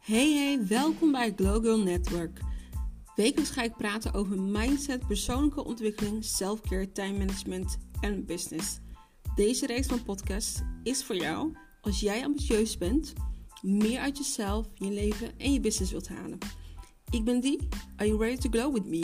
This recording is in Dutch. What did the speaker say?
Hey hey, welkom bij Glow Girl Network. Wekelijks ga ik praten over mindset, persoonlijke ontwikkeling, selfcare, time management en business. Deze reeks van podcasts is voor jou als jij ambitieus bent, meer uit jezelf, je leven en je business wilt halen. Ik ben die. Are you ready to glow with me?